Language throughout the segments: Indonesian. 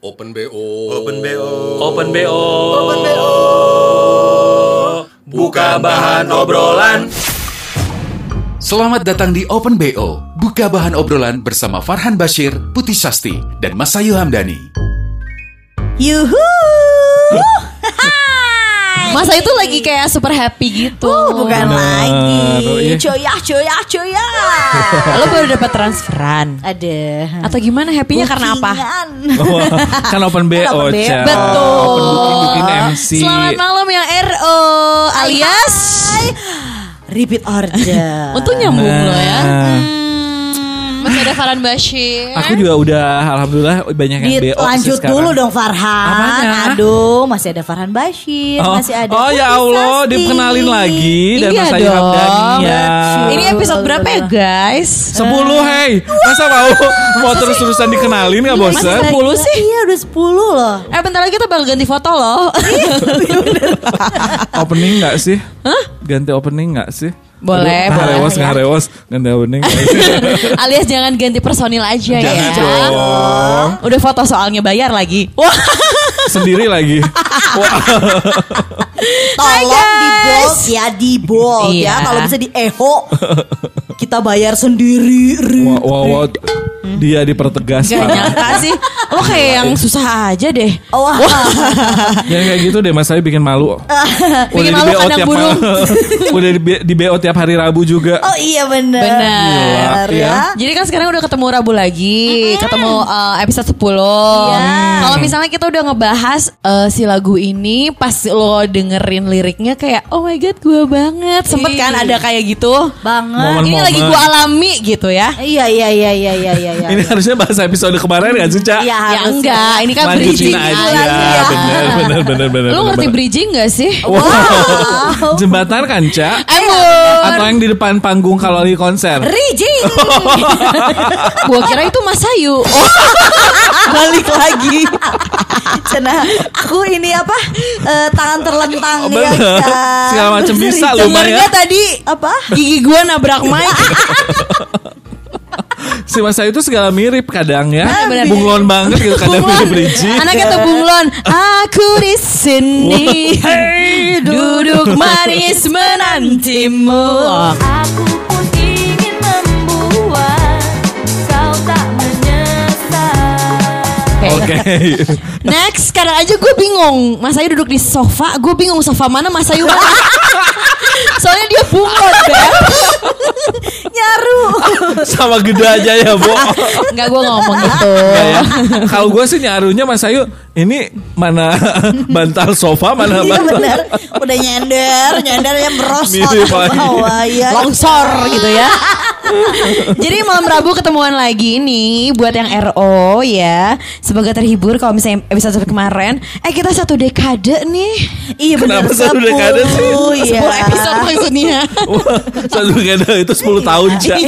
Open BO. Open BO. Open BO. Open BO. Buka bahan obrolan. Selamat datang di Open BO. Buka bahan obrolan bersama Farhan Bashir, Putih Sasti, dan Mas Ayu Hamdani. Yuhu. Masa itu lagi kayak super happy gitu. Oh, bukan lagi. iya. Coya, coya, coya. Lo baru dapat transferan. Ada. Atau gimana happynya karena apa? Bookingan. kan open BO, open BO. Betul. Open booking booking MC. Selamat malam yang RO alias Repeat order. Untung nyambung lo ya. Nah, Ada Farhan Bashir. Aku juga udah alhamdulillah banyak yang BO Lanjut dulu dong Farhan. Apanya? Aduh, masih ada Farhan Bashir, Oh, masih ada. oh ya Allah, Sasti. dikenalin lagi dan Iya Mas Ayu ya. Ini episode berapa ya guys? Sepuluh, hey. Masa mau mau terus-terusan dikenalin gak bosan? Masa sepuluh sih? Iya, udah 10 loh. Eh bentar lagi kita bakal ganti foto loh. Opening gak sih? Ganti opening gak sih? Boleh, Aduh, boleh. Ngarewos, ngarewos. Ganti opening. alias jangan ganti personil aja Jangan ya. dong. Udah foto soalnya bayar lagi. Wah. Sendiri lagi. Wah. Tolong di bold ya, di bold Iya. ya. Kalau bisa di eho. Kita bayar sendiri. Wah, wah, wah. Dia dipertegas. Gak nyangka sih. Lo kayak yang susah aja deh. Oh, Wah. Jangan kayak gitu deh Mas Ayu bikin malu. Bikin Udah malu di BO kandang tiap burung. Udah di, di BO tiap hari Rabu juga. Oh iya bener. Bener. Ya. Jadi kan sekarang udah ketemu Rabu lagi, ketemu uh, episode 10. Iya. Kalau misalnya kita udah ngebahas uh, si lagu ini, pas lo dengerin liriknya kayak, oh my god, gue banget. Sempet kan ada kayak gitu. Banget. Momen- Ini lagi gue alami gitu ya. Iya iya iya iya iya iya. Iya. Ini harusnya bahas episode kemarin gak sih, Cak? Iya, Ya enggak, ini kan Lanjutin bridging aja. ya. Bener, bener, bener, bener. Lo ngerti bener. bridging gak sih? Wow. Jembatan kan, Cak? Emon. Atau yang di depan panggung kalau lagi konser? Rijing. Gue kira itu Mas Ayu. Oh, Balik lagi. Cena, aku ini apa? eh, tangan terlentang Oh, bener. kan? Segala macam bisa lu, gak tadi Apa? gigi gue nabrak mic? Si Mas Ayu tuh segala mirip kadang ya. Bener. Bunglon banget gitu kadang Bunglon. mirip. Anaknya tuh bunglon. Aku di sini duduk manis menantimu. Aku pun ingin membuat kau tak menyesal. Oke. Next, sekarang aja gue bingung. Mas Ayu duduk di sofa, gue bingung sofa mana Mas Ayu mana. Soalnya dia bunglon, Beb. Nyaru. Sama gede aja ya, Bo. Enggak, gue ngomong gitu. Enggak ya. Kalau gue sih nyarunya Mas Ayu, ini mana bantal sofa, mana Iya bantal. benar. Udah nyender, nyendernya merosot Mirip ke lagi. bawah ya. Longsor gitu ya. Jadi malam Rabu ketemuan lagi nih buat yang RO ya. Semoga terhibur kalau misalnya episode kemarin. Eh kita satu dekade nih. Iya benar. Kenapa satu dekade sih? Iya. 10 episode maksudnya. Wah, Satu gada itu 10 tahun, Cak.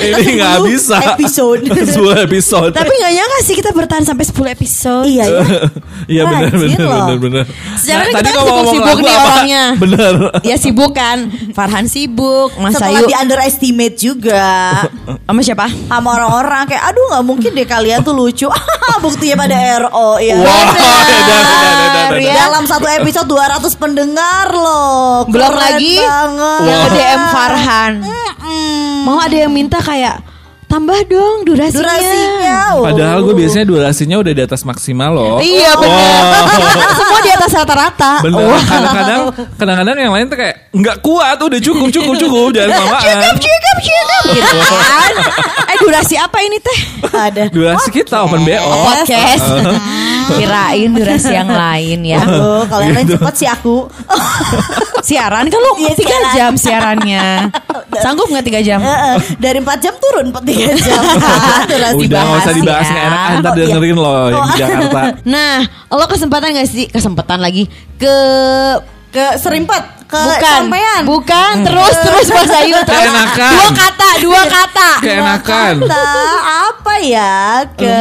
Ini nggak 10 bisa. episode. 10 episode. Tapi gak nyangka sih kita bertahan sampai 10 episode. Iya ya. Iya benar benar benar benar. Sejarah Nah, kita kan sibuk-sibuk nih orangnya. Bener. Ya sibuk kan. Farhan sibuk, Mas Setelah Ayu di underestimate juga sama siapa? sama orang-orang kayak aduh nggak mungkin deh kalian tuh lucu. Buktinya pada RO ya. Edan, edan, edan, edan. ya. Dalam satu episode 200 pendengar loh. Belum lagi banget. yang Wah. DM Farhan. Mau ada yang minta kayak tambah dong durasinya. Durasinya. oh. Padahal gue biasanya durasinya udah di atas maksimal loh. Iya benar. Semua di atas rata-rata. Bener. Wah. Kadang-kadang, kadang-kadang yang lain tuh kayak nggak kuat, udah cukup, cukup, cukup, jangan kelamaan. Cukup, cukup, cukup. Gitu kan. Eh durasi apa ini teh? Ada. Durasi kita open BO. Podcast. Kirain durasi yang lain ya. Oh, kalau yang lain cepet sih aku. Siaran kan lu Iya, 3 siaran. jam siarannya. Sanggup nggak 3 jam? Heeh, Dari 4 jam turun 4 3 jam. Durasi Udah nggak usah bahas dibahas ya. enak, ah, ntar Oh, iya. dengerin loh yang di Jakarta. Nah, lo kesempatan gak sih? Kesempatan lagi ke ke Serimpet, ke bukan, sampean. bukan. Terus terus Mas Ayu terus. Keenakan. dua kata dua kata. Keenakan. Kata. Apa ya? Ke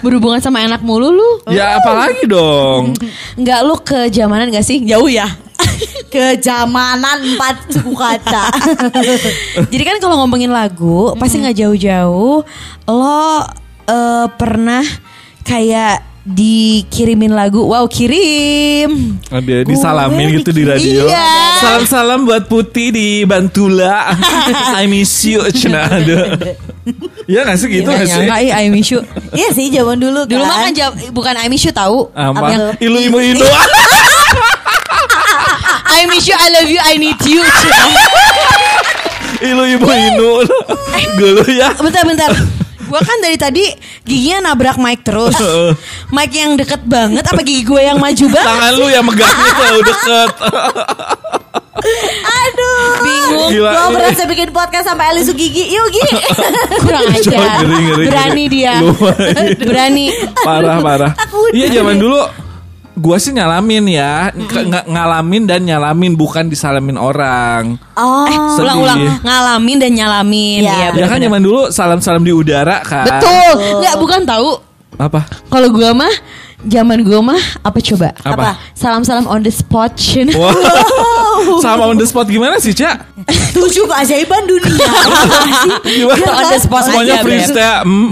berhubungan sama enak mulu lu. Ya apalagi dong. nggak lu ke zamanan gak sih? Jauh ya? Kejamanan empat suku kata. Jadi kan kalau ngomongin lagu pasti nggak jauh-jauh. Lo eh, pernah kayak dikirimin lagu. Wow, kirim. Dia disalamin gitu di radio. Iya. Salam-salam buat Putih di Bantula. I miss you. Cina ada. Ya gak sih gitu Nggak gak sih? ih, I miss you. Iya sih zaman dulu Dulu mah kan. kan jawab- bukan I miss you tahu. Apa? Yang- Ilu imu ilu. I miss you, I love you, I need you. Ilu imu ilu. Dulu ya. bentar, bentar. Gua kan dari tadi giginya nabrak mic terus. mic yang deket banget apa gigi gue yang maju banget? Tangan lu yang megangnya tuh deket. Aduh. Bingung. Gila. Gua berasa bikin podcast sampai Alisu gigi. Yuk gigi. Kurang ngeri, Berani dia. Berani. parah parah. Iya zaman dulu gua sih nyalamin ya, ng- ngalamin dan nyalamin bukan disalamin orang. Oh. Sedih. Ulang-ulang ngalamin dan nyalamin. Iya. Iya, Ya kan zaman dulu salam-salam di udara kan. Betul. Enggak bukan tahu. Apa? Kalau gua mah zaman gua mah apa coba? Apa? Salam-salam on the spot. Cina. Sama on the spot gimana sih, Cak? Tujuh keajaiban dunia. Gimana? On the spot Semuanya aja, freestyle. Mm.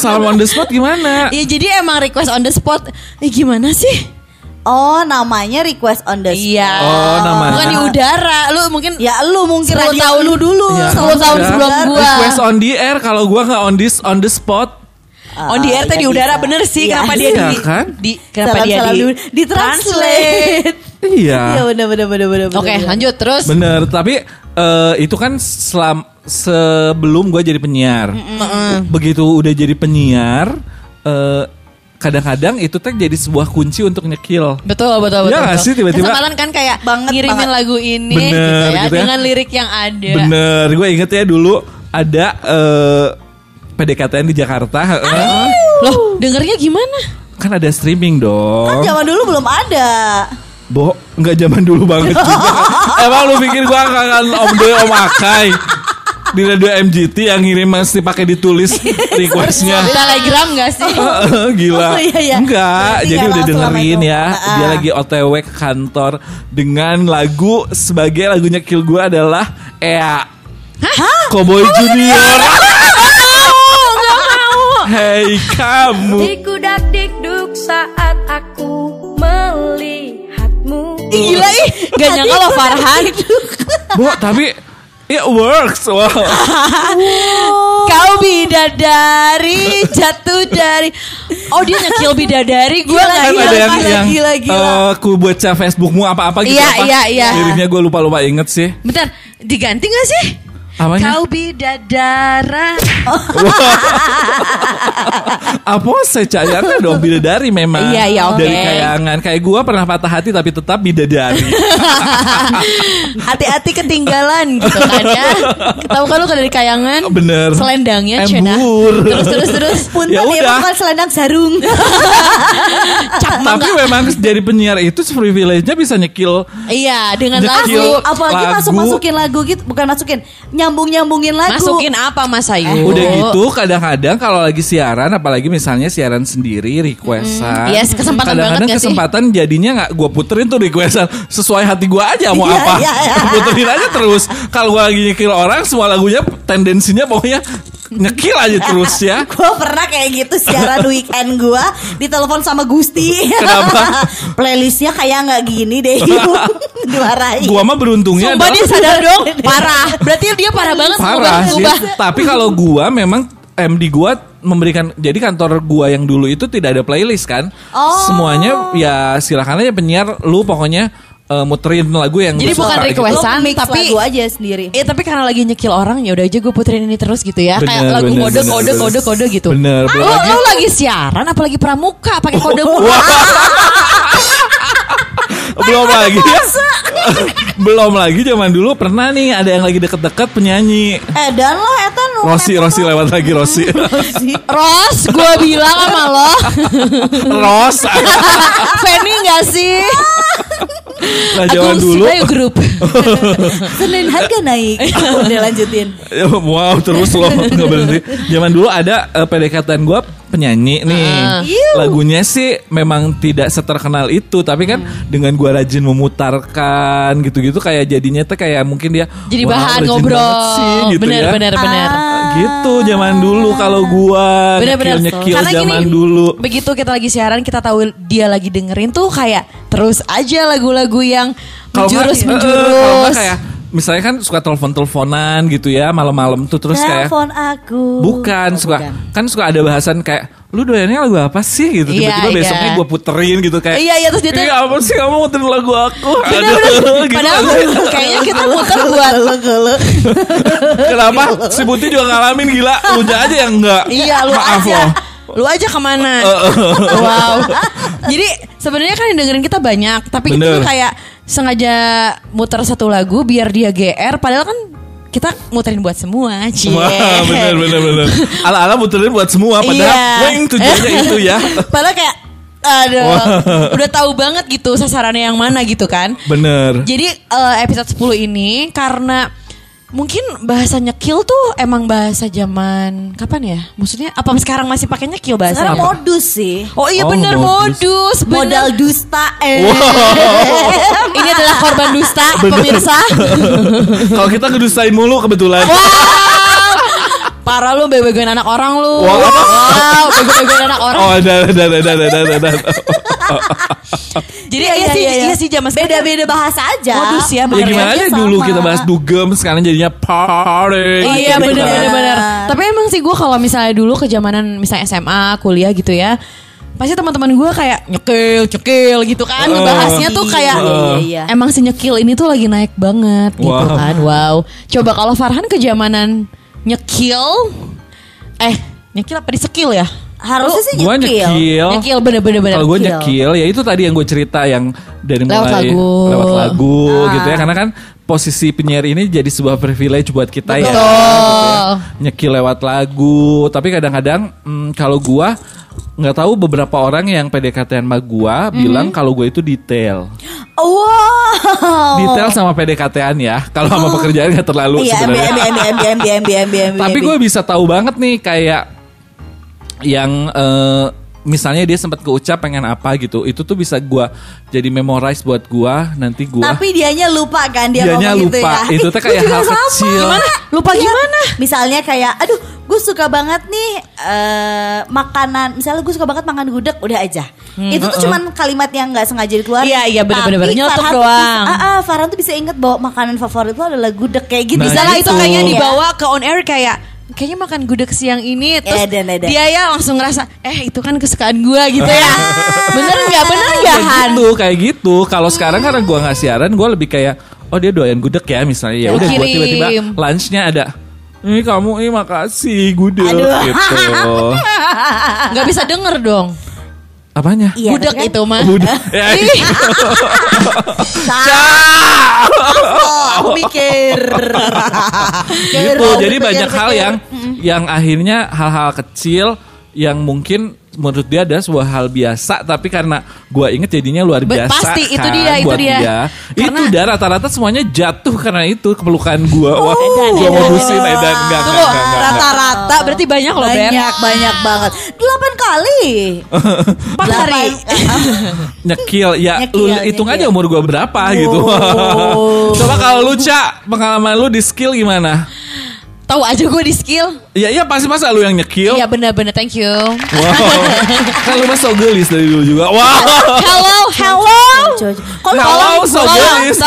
Salam on the spot gimana? Iya jadi emang request on the spot. Eh gimana sih? Oh, namanya request on the spot. Iya. Oh, namanya. Bukan di udara. Lu mungkin Ya lu mungkin 10 radio tahun lu dulu. Ya, 10 tahun udah. sebelum gua. Request on the air kalau gua nggak on this on the spot. On the air teh di Nggak udara bener sih. Iya. Kenapa dia Iya, di, kan? di kenapa dia Salam-salam di. Di translate. Iya. Iya benar benar benar benar. Oke lanjut terus. Bener, tapi eh, itu kan selam, sebelum gue jadi penyiar. Begitu udah jadi penyiar, eh, kadang-kadang itu teh jadi sebuah kunci untuk nyekil. Betul betul betul. Iya nggak betul. sih, tiba-tiba- Kesempatan kan kayak Banget, ngirimin banget. lagu ini Bener, gitu ya gitu ya. dengan lirik yang ada. Bener, gue inget ya dulu ada eh, PDKTN di Jakarta. Loh dengernya gimana? kan ada streaming Kan dong. zaman dulu belum ada. Bo, nggak zaman dulu banget juga. Emang lu pikir gua akan Om Doy Om Akai di radio MGT yang ngirim mesti pakai ditulis requestnya. Telegram gak sih? Gila. Oh, iya, iya. Enggak, Berarti jadi udah dengerin ya. Ah. Dia lagi OTW ke kantor dengan lagu sebagai lagunya Kill gue adalah Ea. Cowboy Junior. Hei kamu. Dikudak dikduk saat aku melihatmu Gila ih Gak nyangka lo Farhan Bu, tapi it works. Wow. Kau bidadari Jatuh dari Oh dia nyekil bidadari Gue Gila, gak kan gila, ada yang gila, yang gila, gila. eh, ku baca Facebookmu apa-apa gitu Iya, apa. iya, iya. Liriknya gue lupa-lupa inget sih. Bentar Diganti gak sih? Apanya? Kau bidadara Apa secaya kan dong bidadari memang. Iya, iya, oke. Dari kayangan kayak gua pernah patah hati tapi tetap bidadari. Hati-hati ketinggalan Gitu kan ya Tahu kan lu kan dari kayangan Bener. Selendangnya Embur. Terus terus terus Punten Ya ya, bukan selendang sarung. tapi memang jadi penyiar itu privilege-nya bisa nyekil Iya dengan Nyekil. lagu Apalagi Lagu. masuk masukin lagu gitu, bukan masukin, nyambungin lagu. Masukin apa Mas Ayu? Udah gitu kadang-kadang kalau lagi siaran apalagi misalnya siaran sendiri requestan. Yes, kesempatan Kadang-kadang banget gak sih? kesempatan jadinya nggak gue puterin tuh requestan sesuai hati gue aja mau Iya, apa. iya, iya. puterin aja terus. Kalau gue lagi nyekil orang semua lagunya tendensinya pokoknya nyekil aja terus ya. Gue pernah kayak gitu siaran weekend gue ditelepon sama Gusti. Kenapa? Playlistnya kayak nggak gini deh. Dimarahin. Gua mah beruntungnya Sumpah dia sadar dong Parah Berarti dia parah banget parah sih. ngubah. Tapi kalau gua memang MD gua memberikan jadi kantor gua yang dulu itu tidak ada playlist kan. Oh. Semuanya ya silakan aja penyiar lu pokoknya eh, muterin lagu yang Jadi lu bukan suka gitu. request. Lo Wesan, mix tapi- lagu aja sendiri. Eh tapi karena lagi nyekil orang ya udah aja gue puterin ini terus gitu ya. Kayak Bener, lagu bener, kode bener, kode bener. kode kode gitu. Bener, Lo, belum lagi- lo lagi siaran apalagi pramuka pakai kode mulu. belum lagi ya. belum lagi zaman dulu pernah nih ada yang lagi deket-deket penyanyi. Eh dan lo etan lo Rosi Rosi lewat lagi Rosi. Ros, gue bilang sama lo, Ros. Fanny gak sih? Nah Aku dulu Sibayu grup. Senin harga naik. Udah lanjutin. Wow terus loh nggak berhenti. Zaman dulu ada eh, PDKT gue penyanyi nih. Lagunya sih memang tidak seterkenal itu, tapi kan dengan gua rajin memutarkan gitu-gitu kayak jadinya tuh kayak mungkin dia Jadi "Wah, bahan ngobrol. sih," gitu bener, ya. bener, bener. Gitu zaman dulu kalau gua Bener-bener nyekil Karena zaman gini, dulu. Begitu kita lagi siaran kita tahu dia lagi dengerin tuh kayak terus aja lagu-lagu yang menjurus eh, menjurus. kalau nggak kayak misalnya kan suka telepon-teleponan gitu ya malam-malam tuh terus kayak Telepon aku. Bukan, Oh, suka bukan. kan suka ada bahasan kayak lu doyannya lagu apa sih gitu Iya, tiba-tiba iya. besoknya gue puterin gitu kayak Iya, iya, terus dia tuh- "Ih, apa sih kamu muterin lagu aku. Aduh, gitu Padahal kan. kayaknya kita muter buat kenapa si Putih juga ngalamin gila lu aja yang enggak Iya lu maaf aja loh Lu aja ke mana Wow Jadi sebenarnya kan yang dengerin kita banyak Tapi Bener. tuh kayak Sengaja muter satu lagu Biar dia GR Padahal kan kita muterin buat semua Cie. Wah, bener bener bener. Ala-ala muterin buat semua padahal Iya. weng tujuannya itu ya. Padahal kayak Aduh Udah tahu banget gitu Sasarannya yang mana gitu kan Bener. Jadi eh, episode 10 ini Karena Mungkin bahasa nyekil tuh emang bahasa zaman kapan ya? Maksudnya apa sekarang masih pakai nyekil bahasa? Sekarang Apa? modus sih. Oh iya Oh, bener modus. modus, bener. Modal dusta eh. Ini adalah korban dusta pemirsa. Kalau kita ngedustain mulu kebetulan. Wow. Parah lu bego-begoin anak orang lu. Wow. Wow, bego-begoin anak orang. Oh, ada ada ada ada ada ada. ada. Jadi iya, sih, iya, sih zaman sekarang. Beda-beda bahasa aja. Modus ya, Ya gimana aja dulu sama. kita bahas dugem sekarang jadinya party. Oh iya gitu bener kan. bener bener. Tapi emang sih gue kalau misalnya dulu kejamanan misalnya SMA, kuliah gitu ya. Pasti teman-teman gue kayak nyekil, nyekil gitu kan. Oh. Bahasnya tuh kayak Iya, iya, iya. emang si nyekil ini tuh lagi naik banget gitu Wow. kan. Wow. Coba kalau Farhan kejamanan nyekil eh nyekil apa disekil ya? Harusnya sih Gua nyekil. nyekil. Nyekil bener-bener bener. Kalau gue Nyekil. nyekil ya itu tadi yang gue cerita yang dari Lewat mulai lagu. lewat lagu Ah. gitu ya karena kan posisi penyiar ini jadi sebuah privilege buat kita ya. Betul. gitu ya. Nyekil lewat lagu, tapi kadang-kadang mm, kalau gua nggak tahu beberapa orang yang PDKT sama gua Mhm. bilang kalau gue itu detail. Wow. Detail sama PDKT-an ya. Kalau sama pekerjaan nggak terlalu Iya, sebenarnya. Tapi gue bisa tahu banget nih kayak yang eh, misalnya dia sempat keucap pengen apa gitu, itu tuh bisa gua jadi memorize buat gua nanti gua. Tapi dianya lupa kan dia Dianya ngomong gitu lupa. ya. Itu tuh kayak hal sama. kecil. Gimana? Lupa Iya. gimana? Misalnya kayak, aduh, gue suka banget nih eh, makanan. Misalnya gue suka banget makan gudeg, udah aja. Itu tuh cuman kalimat yang nggak sengaja dikeluarin. Hmm. Iya, iya, bener. Nyeletuk Farhan tuh doang. bisa- ah, ah, Farhan tuh bisa inget bahwa makanan favorit lo adalah gudeg kayak gitu. Nah, Bisa lah itu gitu. kayaknya dibawa ke on air kayak kayaknya makan gudeg siang ini terus Edan, edan. dia ya langsung ngerasa eh itu kan kesukaan gua gitu ya. bener nggak bener nggak kayak Han? gitu, kayak gitu. Kalau sekarang karena gua nggak siaran, gua lebih kayak oh dia doyan gudeg ya misalnya ya udah Kirim. tiba-tiba lunchnya ada ini kamu ini makasih gudeg gitu. Nggak bisa denger dong. Apanya? Iya, tapi kan- itu mah. Gudeg. Ya, Ih, Oh, aku mikir. gitu. Jadi banyak hal yang yang akhirnya hal-hal kecil yang mungkin menurut dia adalah sebuah hal biasa tapi karena gua inget jadinya luar Be- biasa pasti, itu kan dia, itu dia. itu Karena- dah rata-rata semuanya jatuh karena itu kepelukan gua wah Edan, gua edan. modusin edan enggak enggak enggak, enggak, rata-rata berarti banyak loh Ber. banyak, banyak banget. Delapan kali. Empat hari. nyekil ya Nyekil, lu hitung nyekil. aja umur gua berapa gitu coba kalau lu cak pengalaman lu di skill gimana Tahu aja gue di skill. ya iya pasti masa lu yang nyekil Iya bener-bener thank you. wow kan lu mah so gelis dari dulu juga wow Hello, hello. Kok Hello, tolong, so tolong, gelis.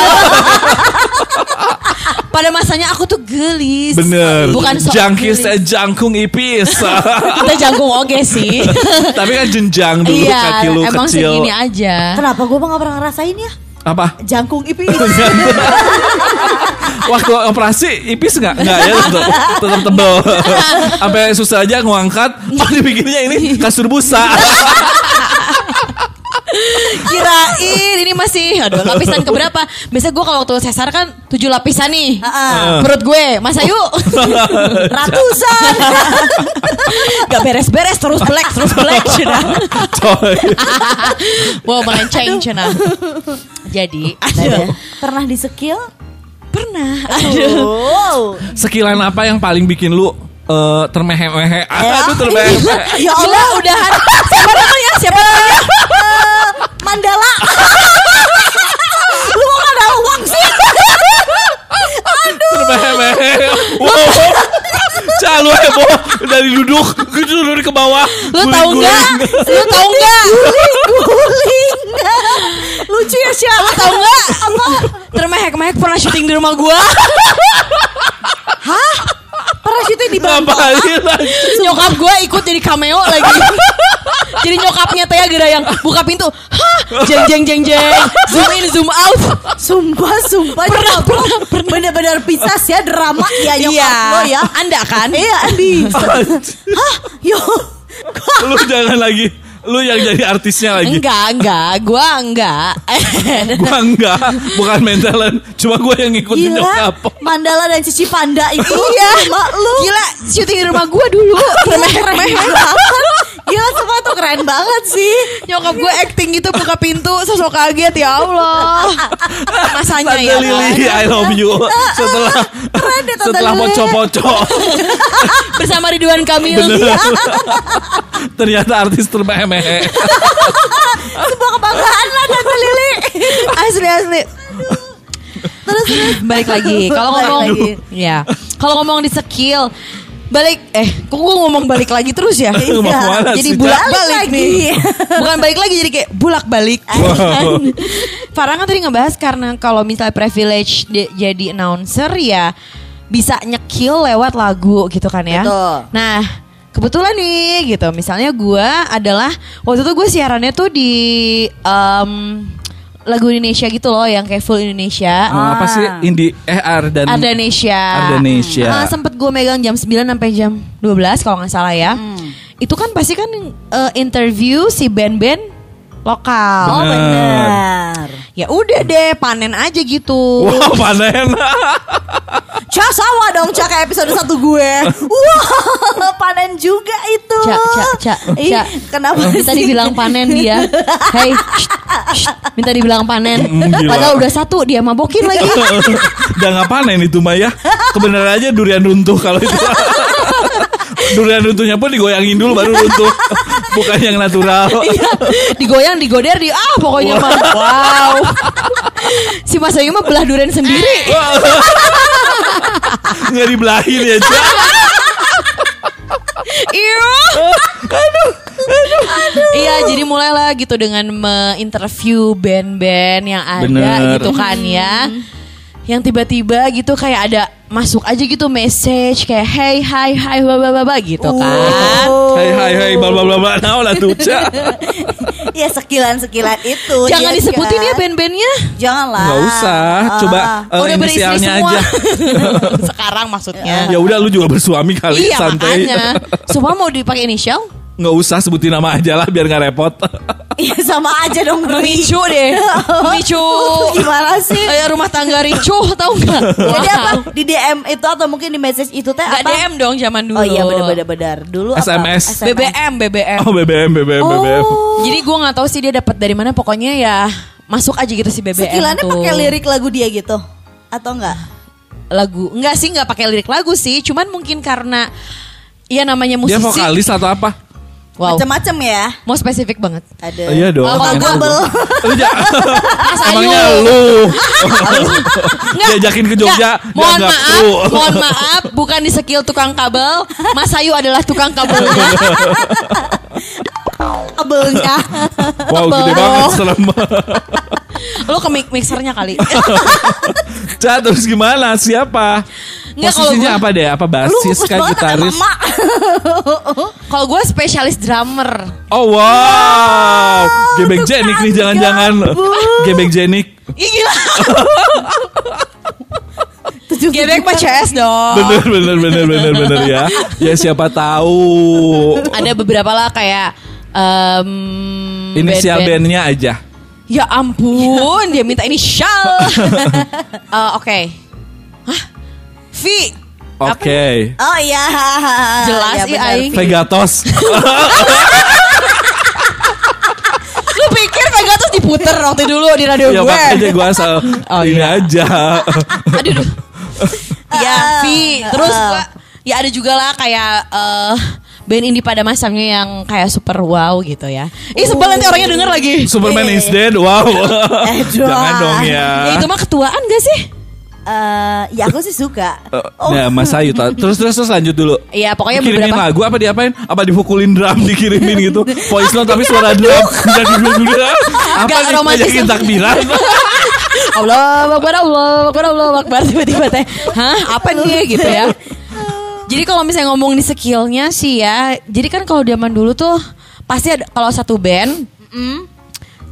Pada masanya aku tuh gelis. Bener Bukan Jangkis gelis. eh jangkung ipis Kita jangkung oke sih. Tapi kan jenjang dulu iya, kaki lu emang kecil segini aja. Kenapa gue gak pernah ngerasain ya? Apa? Jangkung ipis. Waktu operasi ipis nggak? Nggak ya tetap, tetap tebel Sampai susah aja ngangkat Oh dibikinnya ini kasur busa Kirain ini masih aduh lapisan keberapa? Biasa gue kalau waktu sesar kan tujuh lapisan nih. Heeh. Perut gue, masa yuk Ratusan. Gak beres-beres terus black terus black sudah. Coy wow melenceng cina. Jadi Ada. Pernah di skill? pernah. Aduh. Oh. Sekilan apa yang paling bikin lu eh termehe-mehe. Aduh termehe. Ya Gila, Allah, udahan. Siapa namanya? Siapa namanya? eh, Mandala. Lu mau ada uang sih? Termehe-mehe. Wow. Calu heboh dari duduk ke duduk ke bawah. Lu tahu nggak? Guling-guling. Lu tahu nggak? Guling. Lucu ya Syah. Lu tahu nggak? Apa? Termehek-mehek pernah syuting di rumah gua. Parasitnya di bawah. Ngapain? Nyokap gua ikut jadi cameo lagi. Jadi nyokapnya Teh gara yang buka pintu. Hah? Jeng jeng jeng jeng. Zoom in zoom out. Sumpah, sumpah Pernah, nyokap lo Bener-bener pisah ya drama ya nyokap lo ya Anda kan? Iya Andi Hah? Yo Lu jangan lagi. Lu yang jadi artisnya lagi. Enggak, enggak. Gua enggak. Gua enggak, bukan main talent. Cuma gua yang ngikutin Gila nyokap. Mandala dan Cici Panda itu Iya. Mak lu Gila, syuting di rumah gua dulu. Keren banget Gila semua tuh keren banget sih Nyokap gue acting gitu buka pintu sosok kaget ya Allah. Masanya Tante ya. Lili, kan? I love you. Setelah Keren deh setelah Lili. poco-poco, Bersama Ridwan Kamil. bener. Ternyata artis termehe-mehe. Sebuah kebanggaan lah Tante Lili asli asli. Terus terus Balik lagi. Kalau ngomong lagi. ya. Kalau ngomong di skill balik eh kok gue ngomong balik lagi terus ya ke mana jadi bulak balik Lagi. nih bukan balik lagi jadi kayak bulak balik Wow. Farah kan tadi ngebahas karena kalau misalnya privilege di- jadi announcer ya bisa nyekil lewat lagu gitu kan ya. Betul. Nah kebetulan nih gitu misalnya gue adalah waktu itu gue siarannya tuh di em, lagu Indonesia gitu loh yang kayak full Indonesia. Ah, apa sih Indi eh Ardan Ardanesia. Ardanesia. Ah, sempet gue megang jam 9 sampai jam 12 kalau nggak salah ya. Itu kan pasti kan eh, interview si band-band lokal. Oh Bener. benar Ya udah deh panen aja gitu. Wow panen. Cak sama dong Cak kayak episode satu gue Wah panen juga itu cak, Ih, cak. Kenapa Minta sih? dibilang panen dia. Hey, shh, shh, minta dibilang panen. Mm, gila. Padahal udah satu dia mabokin lagi. Udah nggak panen itu mah ya. Kebenaran aja durian runtuh kalau itu. durian runtuhnya pun digoyangin dulu baru runtuh. Bukan yang natural. Iya, digoyang, digoder, di ah pokoknya mah. Wow. si Mas Ayu mah belah durian sendiri. Nggak dibelahin ya. Iya. Iya, jadi mulailah gitu dengan menginterview band-band yang ada Bener. gitu kan ya. Yang tiba-tiba gitu kayak ada masuk aja gitu message kayak hey hi hi bla bla bla bla gitu kan. Hai hai hai bla bla bla bla. Nah, lah tuh, Cak. Ya sekilan-sekilan itu Jangan iya disebutin kan? ya band-bandnya. Janganlah Nggak usah, Ah. coba eh, Udah inisialnya semua. aja. Sekarang maksudnya. ya udah lu juga bersuami kali iya santai. makanya. Semua mau dipakai inisial? Nggak usah sebutin nama aja lah biar nggak repot. Iya sama aja dong Ri. Ricu deh. Ricu. Gimana sih Kayak rumah tangga ricu tau gak? Jadi apa di DM itu atau mungkin di message itu teh Gak apa DM dong zaman dulu. Oh iya benar-benar benar Dulu apa? SMS. BBM, BBM. Oh BBM BBM BBM. Jadi gue nggak tahu sih dia dapat dari mana. Pokoknya ya masuk aja gitu si BBM Sekilannya tuh. pakai lirik lagu dia gitu Atau enggak? lagu. Enggak sih, nggak pakai lirik lagu sih. Cuman mungkin karena ya namanya musisi. Dia vokalis atau apa? Wow. Macam-macam ya Mau spesifik banget. Ada Oh, iya dong. Kalau coba. Lu ja- Mas Ayu. Emangnya lu Nggak, diajakin ke Jogja nggak. Mohon maaf, mohon maaf, bukan di skill tukang kabel. Mas Ayu adalah tukang kabelnya. kabelnya Wow gede banget serem. Lu ke mix- mixernya kali. Ca terus gimana? Siapa? Nggak, Posisinya gua- apa deh? Apa basis sama gitaris? emak Kalau gue spesialis drummer. Oh wow, gebek jenik nih jangan-jangan. Gebek jenik. Ih gila. Gebek mah CS dong. Bener bener bener bener bener ya. Ya siapa tahu. Ada beberapa lah kayak em, Inisial band-band. bandnya aja. Ya ampun, dia minta inisial. Eh, Oke. Hah? V. Oke. Oh iya Jelas benar. aing. Vegatos. Lu pikir Pegasus diputer waktu dulu di radio ya gue. makanya gue asal Oh, ini iya. aja. Aduh. duh. Ya, V. Terus gua ya ada juga lah kayak eh band indie pada masanya yang kayak super wow gitu ya. Ih sebel nanti orangnya denger lagi. Superman is dead. Wow. Eh, Jangan dong ya. Ya itu mah ketuaan gak sih? Eh, ya aku sih suka. Oh. Nah, Mas Ayu terus terus terus lanjut dulu. Iya pokoknya Dikirimin beberapa lagu apa diapain? Apa dipukulin drum dikirimin gitu? Voice note tapi suara drum. Dan dulu Apa Gak nih ngajakin takbiran? Allah Akbar Allah Akbar Allah Akbar tiba-tiba teh hah apa nih gitu ya jadi kalau misalnya ngomong di skillnya sih ya jadi kan kalau zaman dulu tuh pasti ada kalau satu band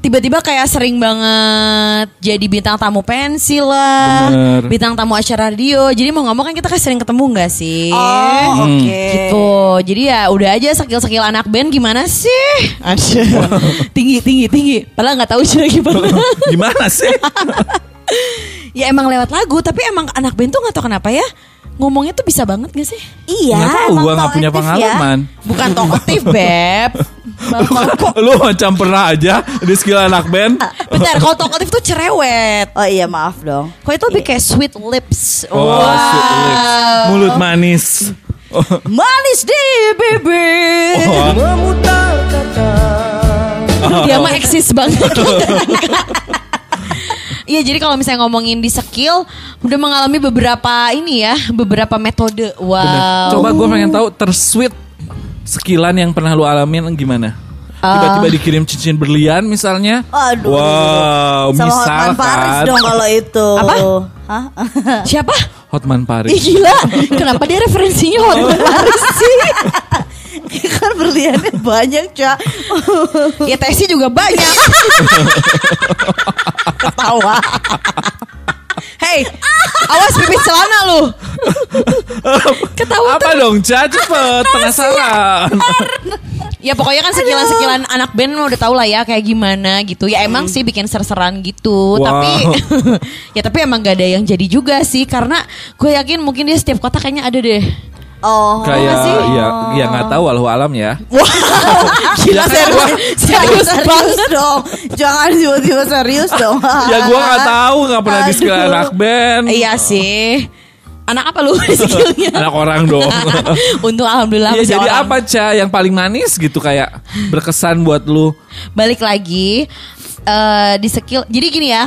tiba-tiba kayak sering banget jadi bintang tamu pensil lah Bener. bintang tamu acara radio. Jadi mau ngomong kan kita kan sering ketemu nggak sih? Oh, oke. gitu. Jadi ya udah aja skill-skill anak band gimana sih? Aduh. tinggi tinggi tinggi. Padahal nggak tahu sih gimana Gimana sih? Ya emang lewat lagu, tapi emang anak band tuh gak tau kenapa ya ngomongnya tuh bisa banget gak sih? Iya, Nggak tahu, emang gua nggak punya talkative pengalaman. Bukan talkative, Beb. Lu, lu macam pernah aja di skill anak band. Bentar, kalau talkative tuh cerewet. Ya. Oh iya maaf dong. Kok itu lebih kayak sweet lips. Oh, sweet lips. Mulut manis. Oh, Manis di bibir. oh. Dia mah eksis banget. Iya jadi kalau misalnya ngomongin di skill udah mengalami beberapa ini ya beberapa metode. Bener. Wow. Coba gue pengen tahu tersweet skillan yang pernah lu alamin gimana? Tiba-tiba dikirim cincin berlian misalnya. Aduh. Wow, Sama Hotman misalkan. Paris dong kalau itu. Apa? Hah? Siapa? Hotman Ih Paris. gila, kenapa dia referensinya Hotman Paris sih? kan berliannya banyak, Cak. Ya Tesi juga banyak. Ketawa. Hei, awas pipis celana lu. Ketawa Apa dong, Ca? Cepet, penasaran. Ya pokoknya kan sekilan-sekilan anak band mah udah tau lah ya kayak gimana gitu. Ya emang sih bikin ser-seran gitu. Wow. Tapi ya tapi emang gak ada yang jadi juga sih karena gue yakin mungkin dia setiap kota kayaknya ada deh. Oh. Kayak sih? ya ya nggak tahu walau alam ya. Wow, gila serius, serius banget. dong. Jangan tiba-tiba serius dong. ya gua nggak tahu nggak pernah di skill Aduh. anak band. Iya sih. Anak apa lu skillnya? Anak orang dong. Untung alhamdulillah Ya jadi orang. apa Ca yang paling manis gitu kayak berkesan buat lu? balik lagi eh di skill jadi gini ya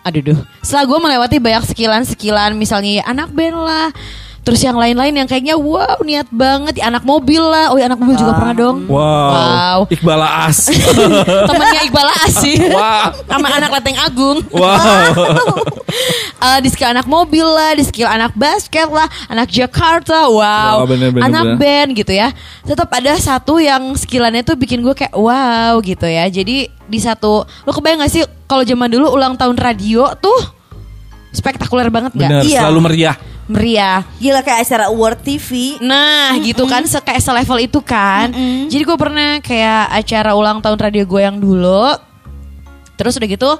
aduh duh setelah gue melewati banyak skillan misalnya ya anak band lah terus yang lain-lain yang kayaknya wow niat banget ya, anak mobil lah oh ya anak mobil juga pernah dong Wow. wow Iqbal Aas. temennya Iqbal Asih Wow. sama anak Leteng Agung wow. Eh, di skill anak mobil lah, di skill anak basket lah, anak Jakarta, wow, Wow, bener, bener, anak bener. band gitu ya. Tetap ada satu yang skillannya tuh bikin gue kayak wow gitu ya. Jadi di satu, lo kebayang gak sih kalau zaman dulu ulang tahun radio tuh spektakuler banget nggak? Iya. selalu meriah. Meriah. Gila kayak acara Award TV. Nah gitu kan se kayak selevel itu kan. Jadi gue pernah kayak acara ulang tahun radio gue yang dulu. Terus udah gitu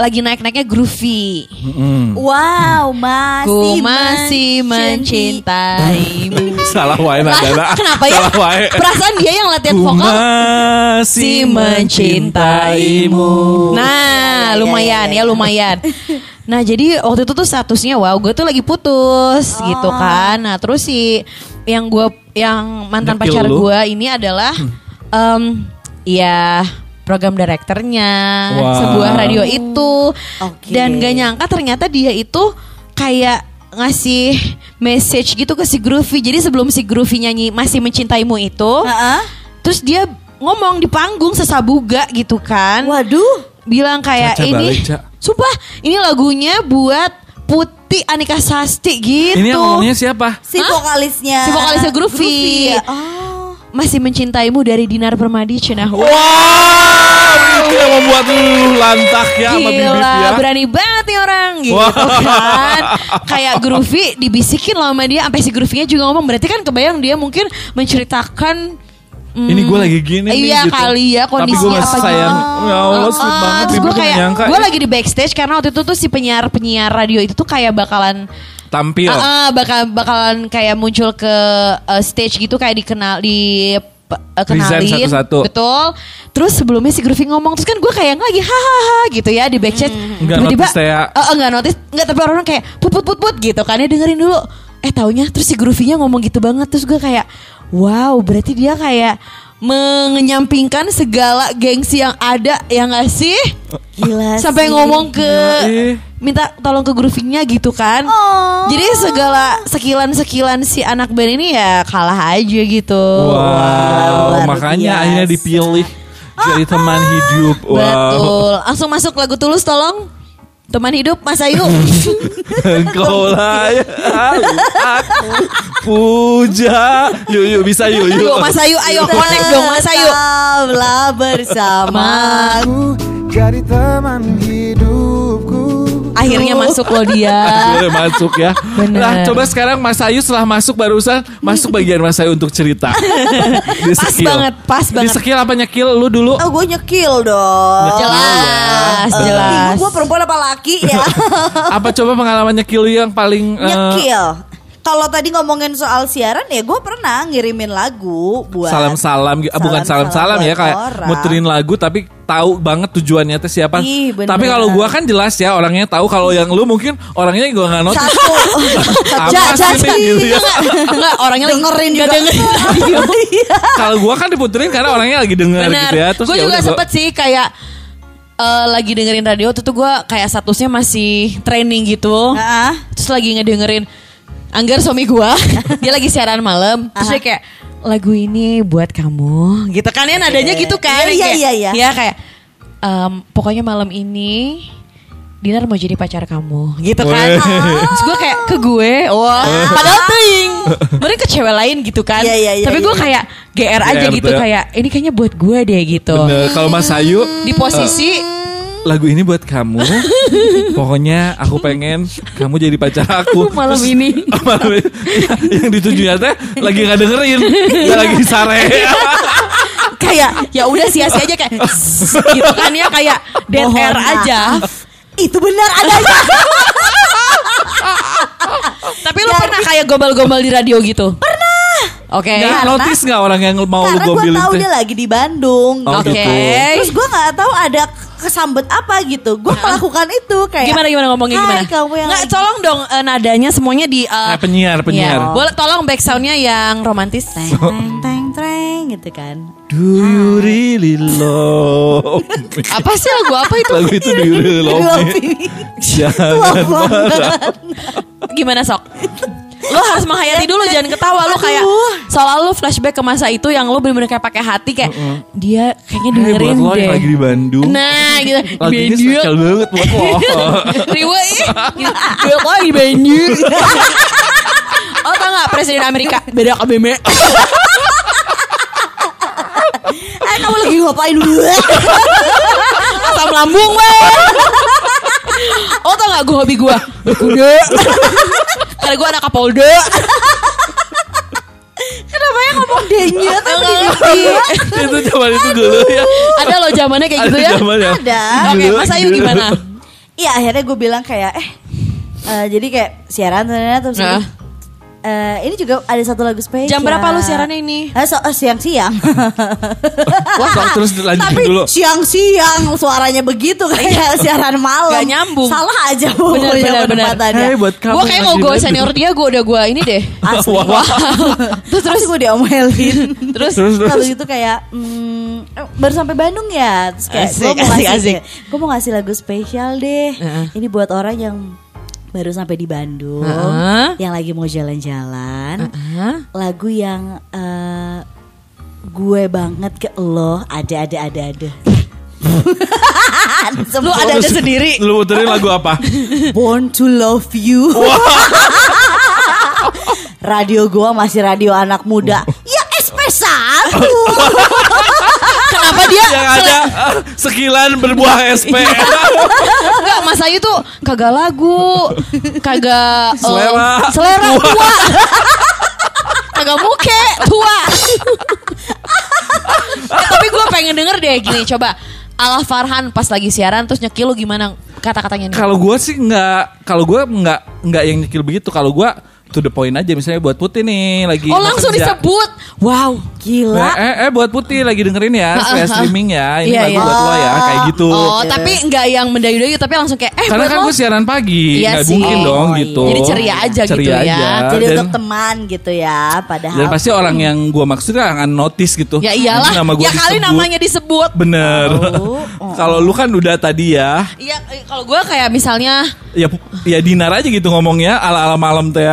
lagi naik-naiknya groovy. Mm. Wow, masih Ku masih mencintaimu. Salah wae nada. kenapa ya? Salah wae. Perasaan dia yang latihan Ku vokal masih si mencintaimu. Nah, lumayan ya lumayan. Nah, jadi waktu itu tuh statusnya wow, gue tuh lagi putus gitu kan. Nah, terus si yang gue yang mantan Nyekil pacar gue ini adalah em ya program direkturnya Wow. sebuah radio itu. Oke. Dan gak nyangka ternyata dia itu kayak ngasih message gitu ke si Groovy. Jadi sebelum si Groovy nyanyi masih mencintaimu itu, Heeh. terus dia ngomong di panggung sesabuga gitu kan. Waduh. Bilang kayak Caca ini balik. Sumpah, ini lagunya buat Putih Anika Sasti gitu. Ini yang ngomongnya siapa? Si vokalisnya. Si vokalisnya Groovy. ya. Oh. Masih mencintaimu dari Dinar Permadi Cenah. Wow, itu yang membuat lu lantak ya sama bibit Gila, ya. berani banget nih orang gitu Wah. kan. Kayak Groovy dibisikin loh sama dia sampai si Groovy-nya juga ngomong berarti kan kebayang dia mungkin menceritakan mm, Ini gue lagi gini nih Iya gitu. kali ya Tapi gue kondisinya apa sayang. gitu. Ya Allah, sweet Ah, banget. Terus gue kayak nyangka. gue lagi di backstage karena waktu itu tuh si penyiar penyiar radio itu tuh kayak bakalan Tampil. Ah, ah, bakal bakalan kayak muncul ke uh, stage gitu kayak dikenal di uh, kenalin satu-satu. betul terus sebelumnya si Groovy ngomong terus kan gue kayak lagi hahaha gitu ya di backstage Nggak notice ya. Eh, eh, nggak notice nggak tapi orang kayak put put put put gitu kan ya dengerin dulu eh taunya terus si Groovy-nya ngomong gitu banget terus gue kayak wow berarti dia kayak mengenyampingkan segala gengsi yang ada ya gak sih Gila sampai sih. ngomong ke minta tolong ke Groovy-nya gitu kan Oh. jadi segala sekilan-sekilan si anak band ini ya kalah aja gitu Wow, luar makanya biasa. akhirnya dipilih jadi teman hidup. Wow. betul langsung masuk lagu tulus tolong teman hidup Mas Ayu. Engkau lah ya, aku puja. Yuk yuk bisa yuk yuk. Yuk Mas Ayu ayo connect dong Mas Ayu. Tetaplah bersama jadi teman hidupku akhirnya masuk loh dia Boleh masuk ya. Bener. Nah, coba sekarang Mas Ayu setelah masuk barusan masuk bagian Mas Ayu untuk cerita. Di Pas skill. banget, pas Di banget. skill apa nyekil lu dulu? Oh gue nyekil dong jelas Eh, jelas gue perempuan apa laki ya Apa coba pengalaman nyekil lu yang paling eh, Nyekil Kalau tadi ngomongin soal siaran ya gue pernah ngirimin lagu buat salam-salam gitu. Ah, bukan salam-salam ya kayak orang. muterin lagu tapi tahu banget tujuannya teh siapa. Ih, bener. tapi kalau gua kan jelas ya orangnya tahu kalau yang lu mungkin orangnya gua nggak notice. Satu Apa sih gitu ya? Enggak orangnya lagi- Dengerin juga dengerin. Iya. Kalau gua kan diputerin karena orangnya lagi denger Benar. gitu ya. Terus gue ya juga gua- sempet sih kayak eh, lagi dengerin radio tuh tuh gue kayak statusnya masih training gitu. Heeh. Terus lagi ngedengerin Anggar suami gue Dia lagi siaran malam. Terus dia kayak Lagu ini buat kamu. Gitu kan ya nadanya gitu kan Iya, iya, iya, iya. Ya kayak em, Pokoknya malam ini Dinar mau jadi pacar kamu. Gitu kan. Terus gue kayak ke gue? Wah. Padahal ting. Mending ke cewek lain gitu kan. Iya, iya, iya, Tapi gue iya. kayak GR aja GR gitu tuh ya. Kayak ini kayaknya buat gue deh gitu. Bener. Kalau Mas Ayu? Di posisi lagu ini buat kamu. Pokoknya aku pengen kamu jadi pacar aku. Malam Terus- ini. malam ini. yang ditujunya teh lagi nggak dengerin, dia lagi sare. Kayak ya udah sia-sia aja kayak Gitu kan ya Kayak dead Mohon air aja. Itu benar adanya Tapi lu pernah kayak gombal-gombal di radio gitu? Pernah. Oke. Nggak Karena- notice nggak orang yang mau lu Karena gue teh? dia lagi di Bandung Oh, Oke. gitu. Terus gue nggak tahu ada kesambet apa gitu Gue melakukan itu kayak Gimana gimana ngomongnya Hai, gimana? kamu yang Nggak, lagi- tolong dong eh, nadanya semuanya di eh, Kayak penyiar, penyiar. iya. Boleh tolong back soundnya yang romantis. Teng teng teng teng gitu kan Do you really love me? Apa sih lagu apa itu? Lagu itu Do you really love me? Jangan marah. Gimana sok? Lo harus menghayati dulu jangan ketawa lo kayak soal lo flashback ke masa itu yang lo bener-bener kayak pakai hati kayak dia kayaknya buat dengerin lo deh. yang lagi di Bandung. Nah gitu. Lagu ini spesial banget buat lo. Riwa. Gitu. Gue lagi Bandung. Oh tau gak Presiden Amerika Beda KBM Eh kamu lagi ngapain dulu Asam lambung weh Oh tau gak gue hobi gue Berkuda Karena gue anak Kapolda Kenapa ya ngomong denya tapi ngerti. itu zaman itu dulu ya. Ada loh zamannya kayak gitu ya zamannya. Ada. Oke Mas Ayu gimana? Iya akhirnya gue bilang kayak eh eh, jadi kayak siaran ternyata terus Nah. Eh, ini juga ada satu lagu spesial. Jam berapa lu siarannya ini? Eh, so- eh, siang-siang. Wah, sok, terus lanjutin Tapi dulu. siang-siang suaranya begitu kayak siaran malam. Gak nyambung. Salah aja Bener pokoknya bener bener. Hai, buat kamu Gue kayak mau gue senior dia Gue udah gue ini deh Asli. Wah. terus terus gue diomelin. Terus Terus terus. Lalu itu kayak hmm, eh, baru sampai Bandung ya terus kayak Asik, gue mau asik, ngasih asik. gue mau ngasih lagu spesial deh Heeh. ini buat orang yang baru sampai di Bandung Heeh. yang lagi mau jalan-jalan. Hah? lagu yang eh, gue banget ke lo ada ada ada ada Lu ada ada sendiri? Lu muterin lagu apa? Born to love you. Radio gua masih radio anak muda. Ya SP1 Kenapa dia yang ada eh, sekilan berbuah SP. Enggak Mas Ayu tuh Kagak lagu Kagak eh, Selera. Selera tua Kagak muke Tua Eh, Tapi gue pengen denger deh gini Coba Ala Farhan pas lagi siaran Terus nyekil lu gimana kata-katanya nih Kalau gue sih nggak, kalau gue nggak nggak yang nyekil begitu. Kalau gue to the point aja misalnya buat Putih nih lagi Oh langsung kerja. disebut. Wow. Gila. Eh, eh, eh, buat Putih lagi dengerin ya, saya streaming ya, ini Iya, lagu iya. buat lo ya, kayak gitu. Oh, tapi nggak yang mendayu-dayu tapi langsung kayak eh Karena buat kan gue siaran pagi, Iya nggak sih. mungkin dong Oh, gitu. Jadi ceria aja gitu Ceria ya. aja. Jadi dan, untuk teman gitu ya, padahal. dan pasti orang yang gue maksud kan akan notice gitu. Ya iyalah. Nama gua ya kali disebut. namanya disebut. Bener. Oh, oh. Kalau lu kan udah tadi ya, Iya, eh, kalau gue kayak misalnya, ya ya Dinar aja gitu ngomongnya ala-ala malam teh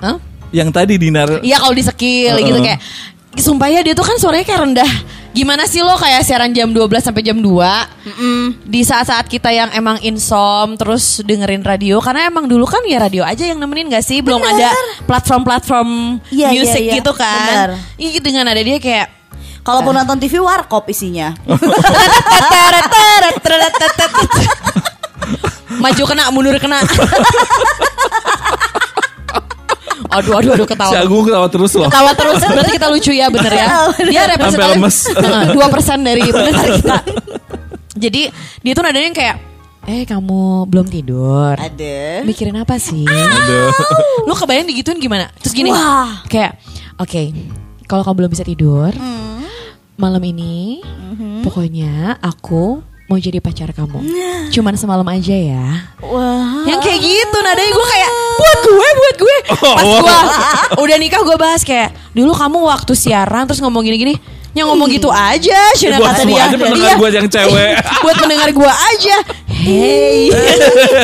Hah? yang tadi Dinar. Iya kalau di skill gitu Heeh. kayak Sumpah ya dia tuh kan suaranya kayak rendah Gimana sih lo kayak siaran jam 12 sampai jam 2 Di saat-saat kita yang emang insom Terus dengerin radio Karena emang dulu kan ya radio aja yang nemenin gak sih Belum Bener. ada platform-platform Iya, iya, musik iya. gitu Bener. kan Iya dengan ada dia kayak Kalaupun nonton TV warkop isinya. Maju kena, mundur kena Aduh, aduh, aduh ketawa Si Agung ketawa terus loh. Ketawa terus berarti kita lucu ya bener ya. Dia lemes. dua persen dari pendengar kita. Jadi dia tuh nadanya yang kayak, eh kamu belum tidur. Ada. Mikirin apa sih? Aduh. Lu kebayang digituin gimana? Terus gini, Wah. kayak, oke, kalau kamu belum bisa tidur, Hmm. malam ini, Mm-hmm. pokoknya aku mau jadi pacar kamu. Cuman semalam aja ya. Wah. Yang kayak gitu nadanya gue kayak buat gue buat gue pas gue udah nikah gue bahas kayak dulu kamu waktu siaran terus ngomong gini-gini yang ngomong gitu aja Shina Buat kata dia aja pendengar Iya. gue yang cewek. buat pendengar gue aja hey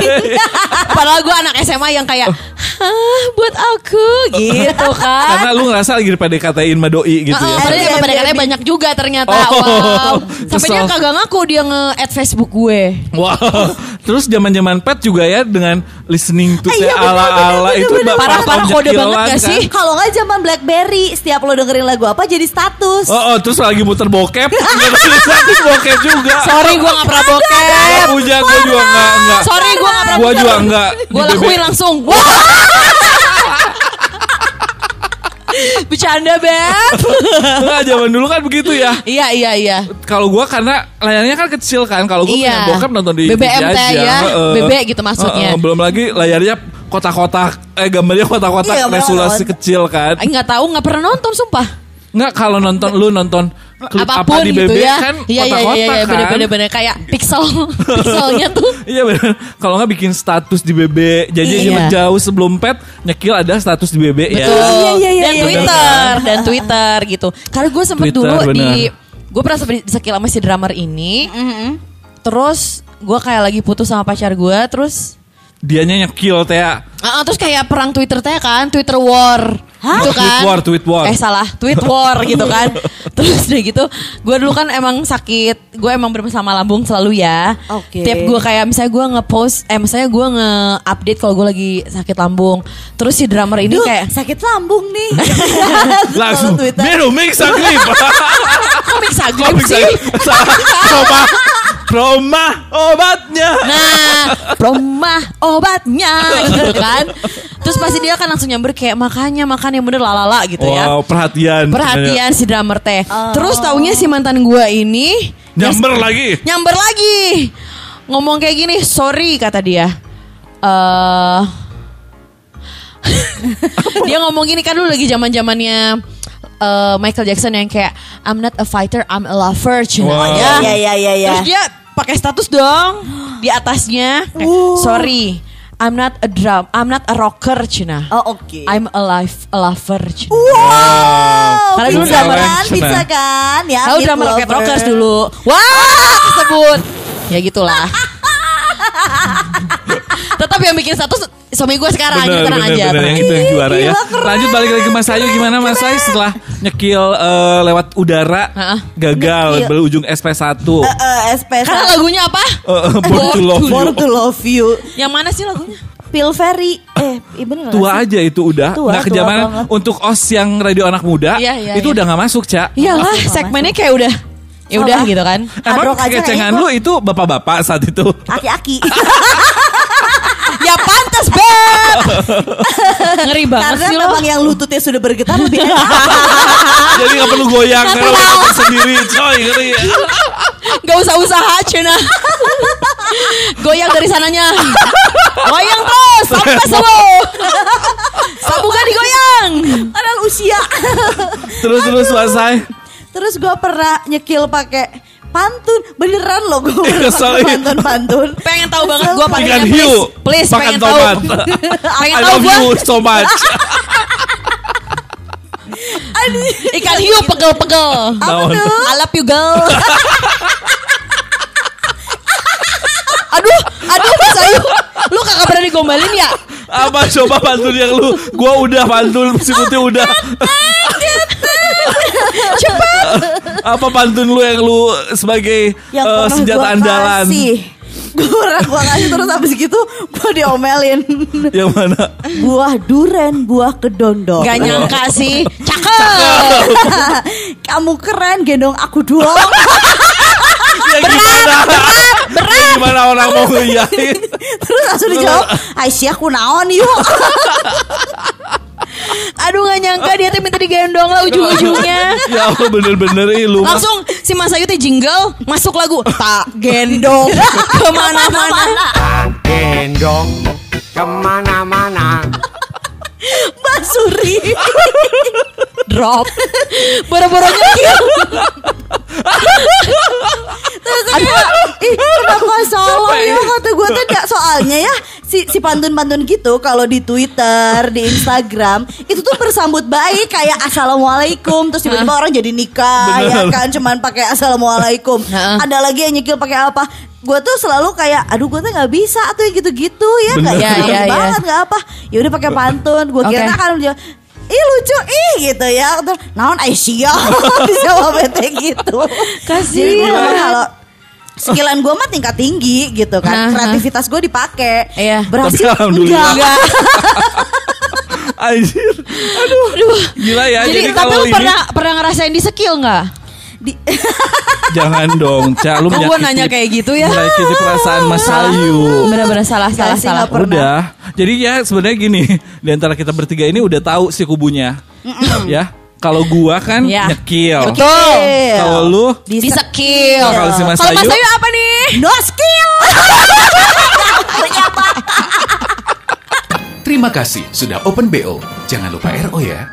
padahal gue anak SMA yang kayak Hah, buat aku gitu kan Karena lu ngerasa lagi PDKT-in sama doi gitu ya. Oh, padahal emang pada katanya banyak juga ternyata. Oh, wow. Sampai dia kagak ngaku dia nge-add Facebook gue. Wow. Terus zaman-zaman pet juga ya dengan listening to Ah, teh iya, bener, ala-ala bener, itu Parah-parah kode banget gak kan. sih? Kalau nggak zaman BlackBerry, setiap lo dengerin lagu apa jadi status. Oh, oh, terus lagi muter bokep, nggak tulis bokep juga. Sorry gue gak pernah bokep. Gak punya, gue juga enggak, enggak. Sorry gue gak pernah Gue juga enggak. Gue lakuin langsung. Wah. Bercanda Beb Enggak, zaman dulu kan begitu ya. Iya iya iya Kalau gue karena layarnya kan kecil kan. Kalau gue Iya. punya bokep nonton di BBM TV aja. ya. Heeh. BB gitu maksudnya. Heeh, belum lagi layarnya kotak-kotak. Eh gambarnya kotak-kotak Iya, resolusi kecil kan. Eh, Nggak tahu nggak pernah nonton sumpah Enggak kalau nonton lu nonton klip Apa pun apa di gitu BB ya kan Iya iya kotak-kotak iya iya kan. bener-bener bener. Kayak pixel Pixelnya tuh Iya bener. Kalau nggak bikin status di BB, jadi Iya. jauh sebelum pet nyekil ada status di BB ya. Betul. Iya, iya, iya, dan iya, Twitter dan Twitter gitu. Karena gue sempet Twitter, dulu di bener. gue pernah sempet di sekil sama si drummer ini. Terus gue kayak lagi putus sama pacar gue. Terus Dianya nyekil teh. ah, terus kayak perang Twitter teh kan, Twitter war. Gitu Oh, kan. tweet war, tweet war. Eh salah, tweet war gitu kan. Terus udah gitu, gue dulu kan emang sakit, gue emang bermasalah lambung selalu ya. Oke. Tiap gue kayak misalnya gue nge-post, eh misalnya gue nge-update kalau gue lagi sakit lambung. Terus si drummer ini Duh, kayak sakit lambung nih. Langsung minum mix agrip. kok bisa Kok grip bisa? sih? Roma, Roma obatnya. Nah, promah obatnya gitu kan. Terus pasti dia kan langsung nyamber kayak makanya makan yang bener lalala gitu ya. Wow, perhatian. Perhatian si drummer teh. Terus taunya si mantan gua ini Nyamber lagi. nyamber lagi. Ngomong kayak gini, sorry kata dia. Eh dia ngomong gini kan dulu lagi zaman zamannya Michael Jackson yang kayak I'm not a fighter, I'm a lover, cina Wow. ya. Iya iya iya iya. Terus dia pakai status dong di atasnya. kayak, Sorry, I'm not a drum, I'm not a rocker, cina. Oh oke. I'm a life, a lover, cina. Wow, Karena dulu drummer- kan, bisa kan, ya. Tahu Beat drama Rocket. Rockers dulu. Wah, sebut. Ya gitulah. Tetap yang bikin status suami gue sekarang, Bener, tenang bener, aja. bener. tenang Yang aja. itu yang juara ya. Keren. Lanjut balik lagi ke Mas Ayu gimana Mas Ayu setelah nyekil eh, lewat udara Heeh. gagal Nyekil. berujung SP1. Eh, eh, SP1. Karena lagunya apa? Eh, eh, Born to Love Born You. to love you. Yang mana sih lagunya? Pilferry. Eh, iya bener nggak Tua sih? aja itu udah Tua, nggak kejamanan banget. untuk os yang radio anak muda Iya, iya, itu iya. udah nggak masuk cak Iyalah, segmennya kayak udah ya udah gitu kan. emang kecengan lu itu bapak-bapak saat itu Aki-aki. ya pantas, Beb. Ngeri banget Karena sih lo. memang yang lututnya sudah bergetar lebih enak. jadi nggak perlu goyang karena kotor sendiri coy ngeri. Gak usah usaha Cina Goyang dari sananya Goyang terus Sampai sembuh Sabuga digoyang. Padahal usia. Terus terus selesai. Terus gue pernah nyekil pakai pantun beneran loh gue iya. pantun pantun Pengen tahu banget gue Ikan hiu, please. Please pengen tahu. pengen I tahu love gue. you so much. Ikan hiu pegel-pegel. I love you girl. aduh, aduh Mas Ayu. Lu kagak berani gombalin ya? Apa coba pantun yang lu? Gua udah pantun si putih udah. Apa pantun lu yang lu sebagai yang pernah senjata gua andalan? kasih gue pernah gue kasih terus habis gitu gue diomelin Yang mana? buah duren buah kedondong Gak nyangka sih. Cakep. kamu keren gendong aku doang Ya gimana? Ya gimana orang mau ngiyain? terus langsung dijawab Aisyah aku naon yuk Aduh gak nyangka dia tuh minta digendong lah ujung-ujungnya. Ya Allah bener-bener ih lu. Langsung si Mas Ayu tuh jingle masuk lagu tak gendong ke mana-mana. gendong ke mana-mana Mbak Suri Drop. Boro-boro nyekil. Terus kayak, ih kenapa salah ya kata gue tuh ya soalnya ya si si pantun-pantun gitu kalau di Twitter, di Instagram itu tuh bersambut baik kayak assalamualaikum terus tiba-tiba orang jadi nikah ya Bener. kan cuman pakai assalamualaikum. Ada lagi yang nyekil pakai apa? Gue tuh selalu kayak aduh gue tuh nggak bisa tuh yang gitu-gitu ya nggak ya, Iya, iya, banget nggak apa. Ya udah pakai pantun. Gue kira Oke. kan dia Ih lucu ih gitu ya Naon Aisyah Bisa gitu Kasihan. kalau Skillan gue mah tingkat tinggi gitu kan Aha. Kreativitas gue dipakai Iya. Berhasil Tapi alhamdulillah. enggak. Anjir. Aduh. Gila ya. Jadi, Jadi, tapi kalau lu ini pernah pernah ngerasain di skill nggak? Di- jangan dong, Ca lu menyakiti- nanya kayak gitu ya? Menyakiti perasaan Mas Ayu. Bener-bener salah salah sih, salah. pernah. Udah. Jadi ya sebenarnya gini, di antara kita bertiga ini udah tahu si kubunya. ya. Kalau gua kan Iya. nyekil. Betul. Kalau lu Di, Di skill. Kalau si Mas? Ayu apa nih? No skill Terima kasih sudah open BO. Jangan lupa RO ya.